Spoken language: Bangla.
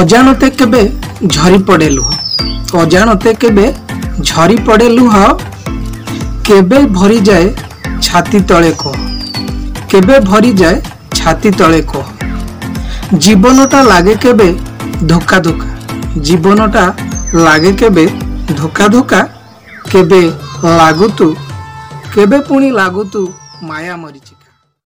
অজানতে কেবে ঝরি পড়ে লুহ অজানতে কেবে ঝরি পড়ে লুহ কেবে ভরি যায় ছাতি তলে কহ কেবে ভরি যায় ছাতি তলে কহ জীবনটা লাগে কেবে ধোকা ধোকা জীবনটা লাগে কেবে ধোকা ধোকা কেবে লাগুতু কেবে পুনি লাগুতু মায়া মরিচিকা